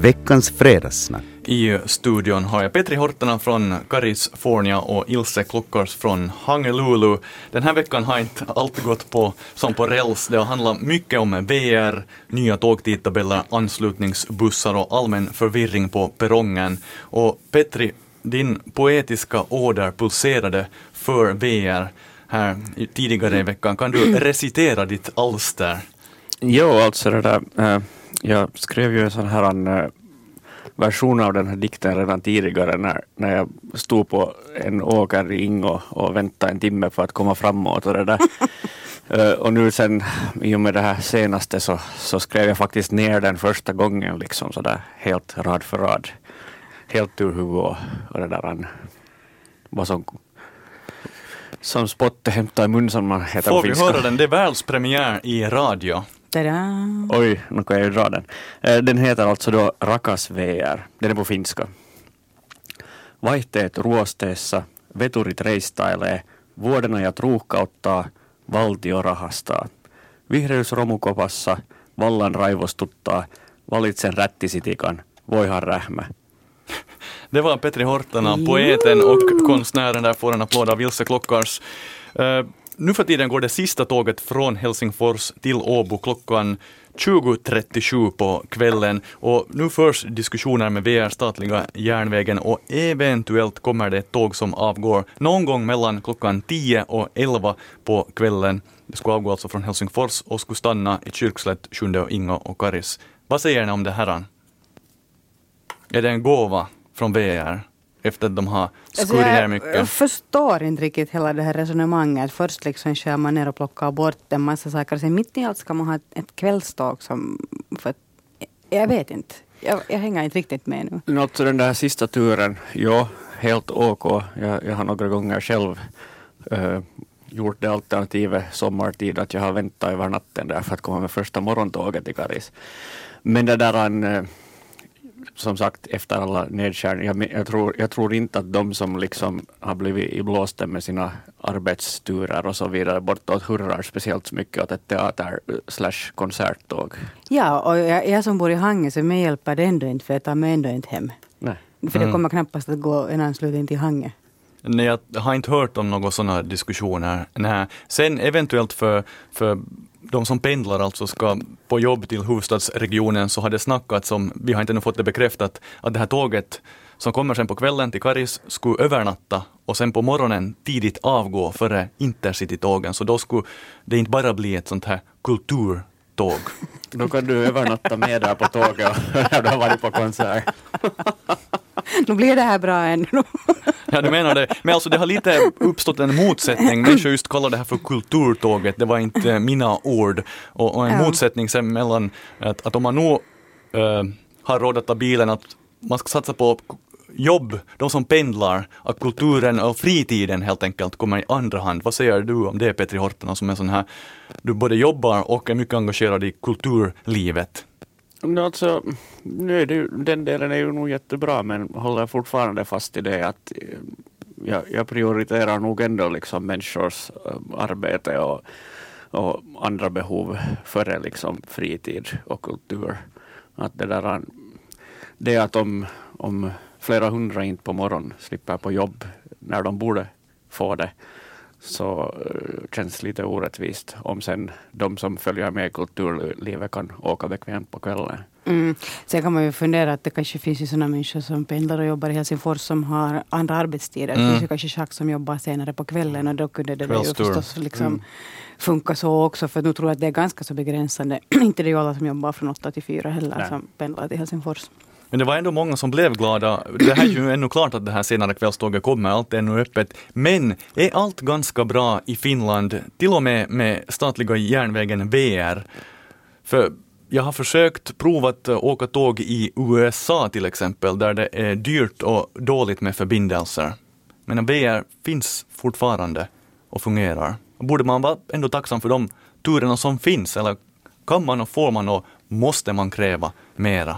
veckans fredagssnack. I studion har jag Petri Hortana från California och Ilse Klockars från Honolulu. Den här veckan har inte allt gått på som på räls. Det har handlat mycket om VR, nya tågtidtabeller, anslutningsbussar och allmän förvirring på perrongen. Och Petri, din poetiska åder pulserade för VR här tidigare i veckan. Kan du recitera ditt alster? Jo, alltså det där, äh, jag skrev ju en sån här äh, version av den här dikten redan tidigare när, när jag stod på en åker i Ingo och väntade en timme för att komma framåt och det där. uh, och nu sen i och med det här senaste så, så skrev jag faktiskt ner den första gången liksom sådär helt rad för rad. Helt ur huvudet och, och det där vad som som Spotte hämtar i mun som man heter Får vi höra den? Det är världspremiär i radio. Tada. Oj, nu kan jag ju dra den. Eh, den heter alltså då Rakas VR. Den är på finska. Vaihteet ruosteessa, veturit reistailee, vuodenajat ruuhkauttaa, valtio rahastaa. Vihreys romukopassa, vallan raivostuttaa, valitsen rättisitikan, voihan rähmä. Det var Petri Hortana, poeten och konstnären. Där får en applåd av Ilse Klockars. Nu för tiden går det sista tåget från Helsingfors till Åbo klockan 20.37 på kvällen och nu förs diskussioner med VR statliga järnvägen och eventuellt kommer det ett tåg som avgår någon gång mellan klockan 10 och 11 på kvällen. Det skulle avgå alltså från Helsingfors och skulle stanna i Kyrkslätt, Sjunde och Ingo och Karis. Vad säger ni om det här? Är det en gåva från VR? Efter att de har skurit alltså ner mycket. Jag förstår inte riktigt hela det här resonemanget. Först liksom skär man ner och plockar bort en massa saker. Sen mitt i allt ska man ha ett, ett kvällståg som... För jag vet inte. Jag, jag hänger inte riktigt med nu. Något den där sista turen, ja, helt OK. Jag, jag har några gånger själv uh, gjort det alternativet sommartid att jag har väntat över natten där för att komma med första morgontåget till Karis. Men det där uh, som sagt efter alla nedskärningar, jag, jag, tror, jag tror inte att de som liksom har blivit iblåsta med sina arbetsturer och så vidare bortåt hurrar speciellt mycket åt ett teater slash konserttåg. Ja, och jag, jag som bor i Hangö så mig hjälper det ändå inte för jag tar mig ändå inte hem. Nej. För det mm. kommer knappast att gå en anslutning till Hangö. Nej, jag har inte hört om några sådana diskussioner. Nej. Sen eventuellt för, för de som pendlar alltså ska på jobb till huvudstadsregionen så har det snackats om, vi har inte ännu fått det bekräftat, att det här tåget som kommer sen på kvällen till Karis skulle övernatta och sen på morgonen tidigt avgå före intercitytågen. Så då skulle det inte bara bli ett sånt här kulturtåg. Då kan du övernatta med där på tåget när du har varit på konsert. nu blir det här bra ändå. ja, du menar det. Men alltså det har lite uppstått en motsättning. Människor just kallar det här för kulturtåget. Det var inte mina ord. Och, och en ja. motsättning sen mellan att, att om man nu äh, har råd att ta bilen, att man ska satsa på jobb, de som pendlar, att kulturen och fritiden helt enkelt kommer i andra hand. Vad säger du om det Petri Hortana som är sån här, du både jobbar och är mycket engagerad i kulturlivet? Alltså, nu är det, den delen är ju nog jättebra men håller fortfarande fast i det att eh, jag, jag prioriterar nog ändå liksom människors eh, arbete och, och andra behov före liksom fritid och kultur. Att det, där, det att om, om flera hundra inte på morgonen slipper på jobb när de borde få det så uh, känns lite orättvist om sen de som följer med i kulturlivet kan åka bekvämt på kvällen. Mm. Sen kan man ju fundera att det kanske finns ju sådana människor som pendlar och jobbar i Helsingfors som har andra arbetstider. Mm. Det finns ju kanske schack som jobbar senare på kvällen och då kunde det ju förstås liksom mm. funka så också. För nu tror jag att det är ganska så begränsande. Inte det är ju alla som jobbar från åtta till fyra heller Nej. som pendlar till Helsingfors. Men det var ändå många som blev glada. Det här är ju ännu klart att det här senare kvällståget kommer, allt är ännu öppet. Men är allt ganska bra i Finland, till och med med statliga järnvägen VR? För jag har försökt provat åka tåg i USA till exempel, där det är dyrt och dåligt med förbindelser. Men VR finns fortfarande och fungerar. Borde man vara ändå tacksam för de turerna som finns, eller kan man och får man och måste man kräva mera?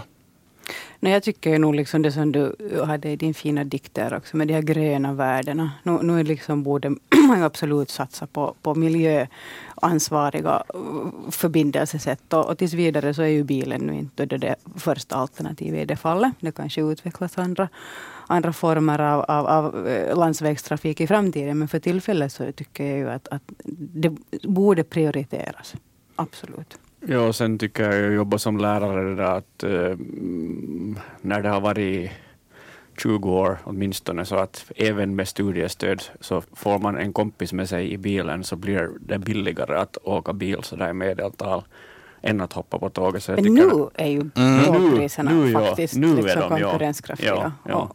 Nej, jag tycker nog liksom det som du hade i din fina dikt där också, med de här gröna värdena. Nu, nu liksom borde man absolut satsa på, på miljöansvariga eh, förbindelsesätt. Och, och tills vidare så är ju bilen nu inte det, det första alternativet i det fallet. Det kanske utvecklas andra, andra former av, av, av eh, landsvägstrafik i framtiden. Men för tillfället så tycker jag ju att, att det borde prioriteras. Absolut. Ja, och sen tycker jag att jobba som lärare där att äh, när det har varit 20 år åtminstone så att även med studiestöd så får man en kompis med sig i bilen så blir det billigare att åka bil så där i medeltal än att hoppa på tåget. Så jag Men nu är ju mm. tågpriserna mm. faktiskt nu, nu liksom är de, konkurrenskraftiga. Ja, ja,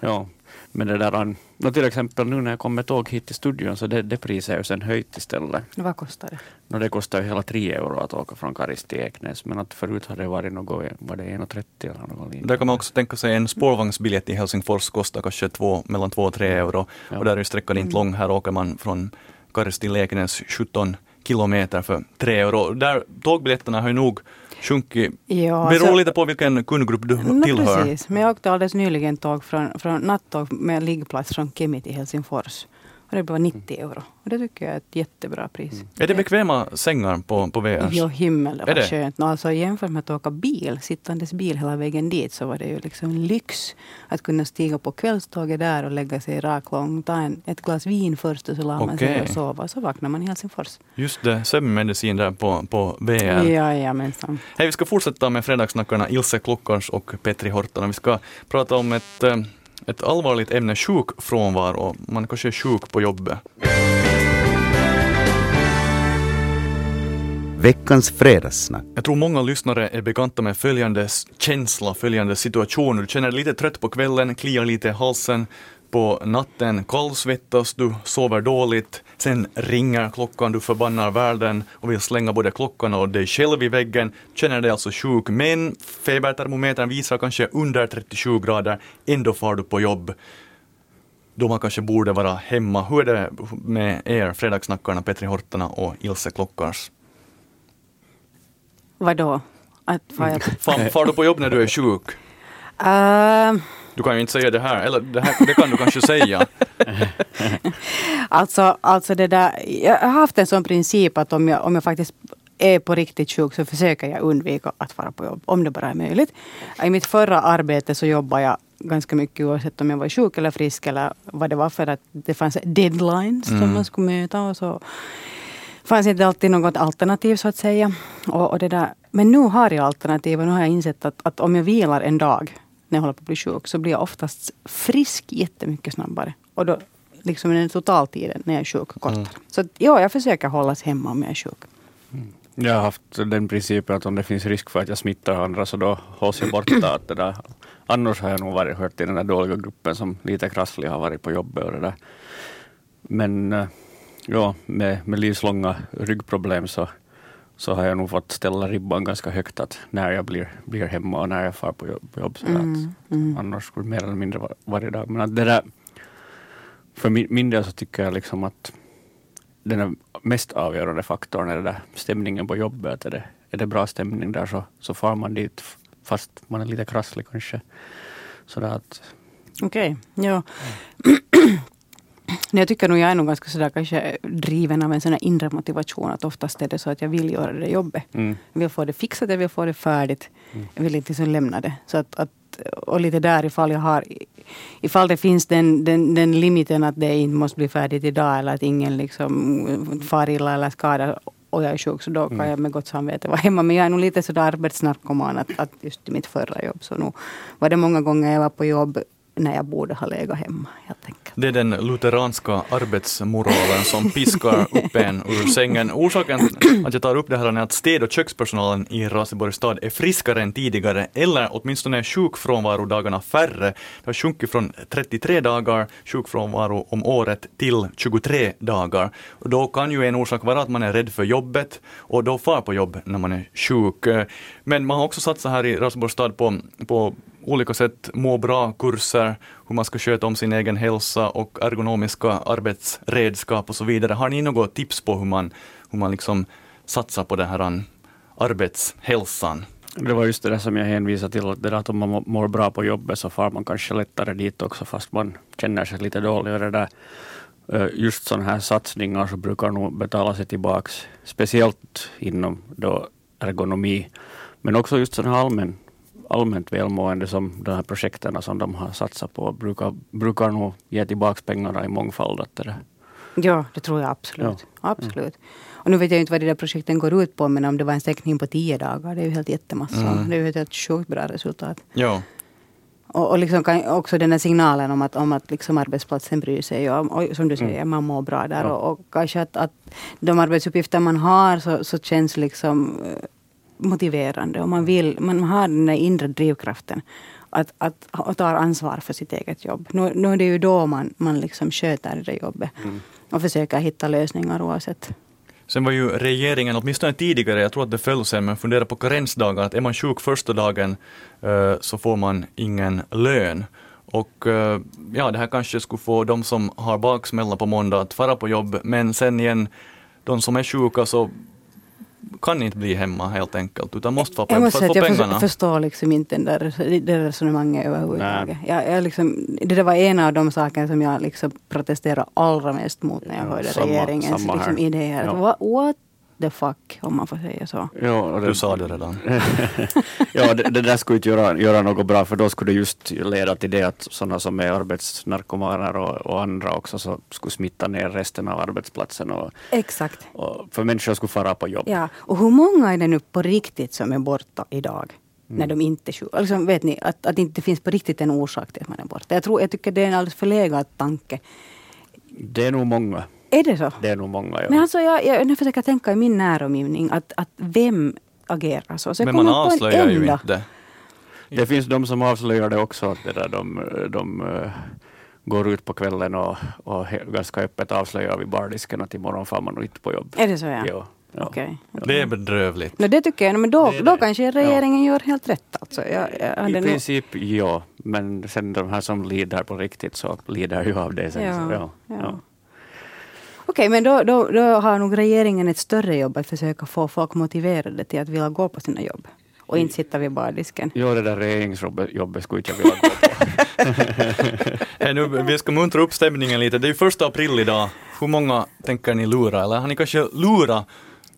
ja. Men det där, no, till exempel nu när jag kom med tåg hit till studion så det, det priset är ju sen höjt istället. Vad kostar det? No, det kostar ju hela 3 euro att åka från Karis till Eknäs men att förut hade det varit något, var det 1,30 eller något liknande. Där kan man också tänka sig en spårvagnsbiljett i Helsingfors kostar kanske två, mellan 2 och 3 euro ja. och där är sträckan inte mm. lång. Här åker man från Karis till Eknäs 17 kilometer för 3 euro. Där, tågbiljetterna har ju nog sjunkit. Ja, Beror så, lite på vilken kundgrupp du no, tillhör. Precis, men jag åkte alldeles nyligen tåg från, från nattåg med liggplats från Kemi till Helsingfors. Och det var 90 euro. Och det tycker jag är ett jättebra pris. Mm. Är det bekväma sängar på, på VRs? Jo, himmel det var skönt. Alltså, jämfört med att åka bil, sittandes bil hela vägen dit, så var det ju liksom lyx att kunna stiga på kvällståget där och lägga sig rak lång, ta en, ett glas vin först och så la man sig och sova. Så vaknar man i Helsingfors. Just det, sömnmedicin där på, på VR. Jajamensan. Hej, vi ska fortsätta med Fredagssnackarna Ilse Klockars och Petri Horton. Vi ska prata om ett eh, ett allvarligt ämne, sjukfrånvaro. Man kanske är sjuk på jobbet. Veckans fredagssnack. Jag tror många lyssnare är bekanta med följande känsla, följande situation. Du känner dig lite trött på kvällen, kliar lite i halsen, på natten kallsvettas du, sover dåligt, sen ringer klockan, du förbannar världen och vill slänga både klockan och dig själv i väggen, känner dig alltså sjuk, men febertermometern visar kanske under 37 grader, ändå far du på jobb då man kanske borde vara hemma. Hur är det med er, Fredagssnackarna, Petri Hortana och Ilse Klockars? Vadå? Att far, jag... far, far du på jobb när du är sjuk? Uh, du kan ju inte säga det här, eller det, här, det kan du kanske säga. alltså, alltså det där, jag har haft en sån princip att om jag, om jag faktiskt är på riktigt sjuk så försöker jag undvika att vara på jobb, om det bara är möjligt. I mitt förra arbete så jobbade jag ganska mycket oavsett om jag var sjuk eller frisk eller vad det var för att det fanns deadlines mm. som man skulle möta och så fanns inte alltid något alternativ så att säga. Och, och det där. Men nu har jag alternativ och nu har jag insett att, att om jag vilar en dag när jag håller på att bli sjuk så blir jag oftast frisk jättemycket snabbare. Och då liksom den totaltiden när jag är sjuk kortare. Mm. Så ja, jag försöker hållas hemma om jag är sjuk. Mm. Jag har haft den principen att om det finns risk för att jag smittar andra så då hålls jag borta. Att det där. Annars har jag nog varit hört i den där dåliga gruppen som lite krasslig har varit på jobbet och det där. Men eh, ja, med, med livslånga ryggproblem så så har jag nog fått ställa ribban ganska högt att när jag blir, blir hemma och när jag far på jobb. På jobb så mm, att, mm. Annars skulle mer eller mindre var, varje dag. Men att det där, för min, min del så tycker jag liksom att den mest avgörande faktorn är det där stämningen på jobbet. Är det, är det bra stämning där så, så far man dit fast man är lite krasslig kanske. Okej, okay, ja. Jag tycker nog jag är nog ganska sådär kanske driven av en sån inre motivation. Att oftast är det så att jag vill göra det jobbet. Mm. Jag vill få det fixat, jag vill få det färdigt. Mm. Jag vill inte liksom lämna det. Så att, att, och lite där ifall jag har Ifall det finns den, den, den limiten att det inte måste bli färdigt idag eller att ingen liksom far illa eller skadar och jag är sjuk så då kan mm. jag med gott samvete vara hemma. Men jag är nog lite sådär arbetsnarkoman att, att just i mitt förra jobb så nog var det många gånger jag var på jobb när jag borde ha legat hemma. Helt enkelt. Det är den lutheranska arbetsmoralen som piskar upp en ur sängen. Orsaken att jag tar upp det här är att städ och kökspersonalen i Raseborgs stad är friskare än tidigare, eller åtminstone är sjukfrånvarodagarna färre. Det har sjunkit från 33 dagar sjukfrånvaro om året till 23 dagar. Och då kan ju en orsak vara att man är rädd för jobbet och då far på jobb när man är sjuk. Men man har också satsat här i Raseborgs stad på, på olika sätt må bra-kurser, hur man ska sköta om sin egen hälsa och ergonomiska arbetsredskap och så vidare. Har ni något tips på hur man, hur man liksom satsar på den här arbetshälsan? Det var just det där som jag hänvisade till, att, det där att om man mår bra på jobbet så far man kanske lättare dit också fast man känner sig lite dålig. Och det där, eh, just sådana här satsningar så brukar nog betala sig tillbaks, speciellt inom då ergonomi, men också just sådana här allmän, allmänt välmående som de här projekten som de har satsat på brukar, brukar nog ge tillbaks pengarna i mångfald. Att det Ja, det tror jag absolut. Ja. absolut. Och nu vet jag inte vad de där projekten går ut på, men om det var en sänkning på tio dagar, det är ju helt jättemassa. Mm. Det är ju ett helt sjukt bra resultat. Ja. Och, och liksom också den här signalen om att, om att liksom arbetsplatsen bryr sig. Och, och som du säger, mm. man mår bra där. Ja. Och, och, kanske att, att de arbetsuppgifter man har så, så känns liksom eh, motiverande. Och man, vill, man har den där inre drivkraften att, att, att ta ansvar för sitt eget jobb. Nu, nu är det ju då man, man liksom sköter det jobbet. Mm. Och försöker hitta lösningar oavsett. Sen var ju regeringen, åtminstone tidigare, jag tror att det föll sen, men fundera på karensdagar, att är man sjuk första dagen uh, så får man ingen lön. Och uh, ja, det här kanske skulle få de som har baksmälla på måndag att fara på jobb, men sen igen, de som är sjuka så kan inte bli hemma helt enkelt, utan måste få, jag måste för att få pengarna. Jag förstår liksom inte den där, det resonemanget överhuvudtaget. Jag, jag liksom, det där var en av de sakerna som jag liksom protesterade allra mest mot när jag hörde samma, regeringens samma liksom, idéer. Ja. What the fuck, om man får säga så. Ja, det, du sa det redan. ja, det, det, där skulle inte göra, göra något bra, för då skulle det just leda till det att sådana som är arbetsnarkomaner och, och andra också så skulle smitta ner resten av arbetsplatsen. Och, Exakt. Och för människor skulle fara på jobb. Ja, och hur många är det nu på riktigt som är borta idag? Mm. när de inte är sjuka. Alltså, vet ni, att, att det inte finns på riktigt en orsak till att man är borta. Jag, tror, jag tycker det är en alldeles förlegad tanke. Det är nog många. Är det så? Det är nog många, ja. Men alltså jag, jag, jag försöker tänka i min näromgivning att, att vem agerar så? så Men man avslöjar ju inte. Det finns de som avslöjar det också, att det där de, de uh, går ut på kvällen och, och ganska öppet avslöjar vid bardisken att imorgon får man inte på jobb. Är det så ja? ja. Ja. Okay. Det är bedrövligt. No, det tycker jag, men då, det då kanske regeringen ja. gör helt rätt. Alltså. Jag, jag I princip ja, men sen de här som lider på riktigt så lider ju av det. Sen, ja. Så, ja. Okej, men då, då, då har nog regeringen ett större jobb att försöka få folk motiverade till att vilja gå på sina jobb. Och inte sitta vid bardisken. Ja, det där regeringsjobbet skulle inte jag vilja gå på. hey, nu, vi ska muntra upp stämningen lite. Det är ju första april idag. Hur många tänker ni lura? Eller har ni kanske lurat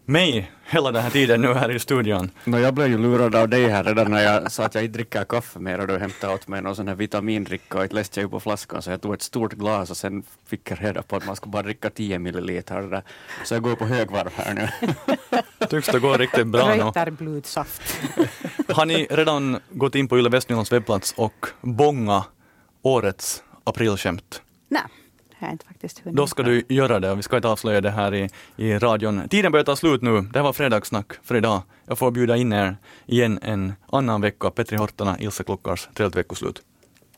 mig hela den här tiden nu här i studion. No, jag blev ju lurad av dig här redan när jag sa att jag inte dricker kaffe mer och du hämtade åt mig någon sån här vitamindricka och inte läste jag ju på flaskan så jag tog ett stort glas och sen fick jag reda på att man ska bara dricka 10 milliliter. Där. Så jag går på högvarv här nu. Tycks det gå riktigt bra nu. Röjtarblodssaft. Har ni redan gått in på Yle Västnylands webbplats och bånga årets aprilskämt? Nej jag inte faktiskt hunnit. Då ska du göra det vi ska inte avslöja det här i, i radion. Tiden börjar ta slut nu. Det här var fredagssnack för idag. Jag får bjuda in er igen en annan vecka. Petri Hortana, Ilse Klockars, trevligt veckoslut.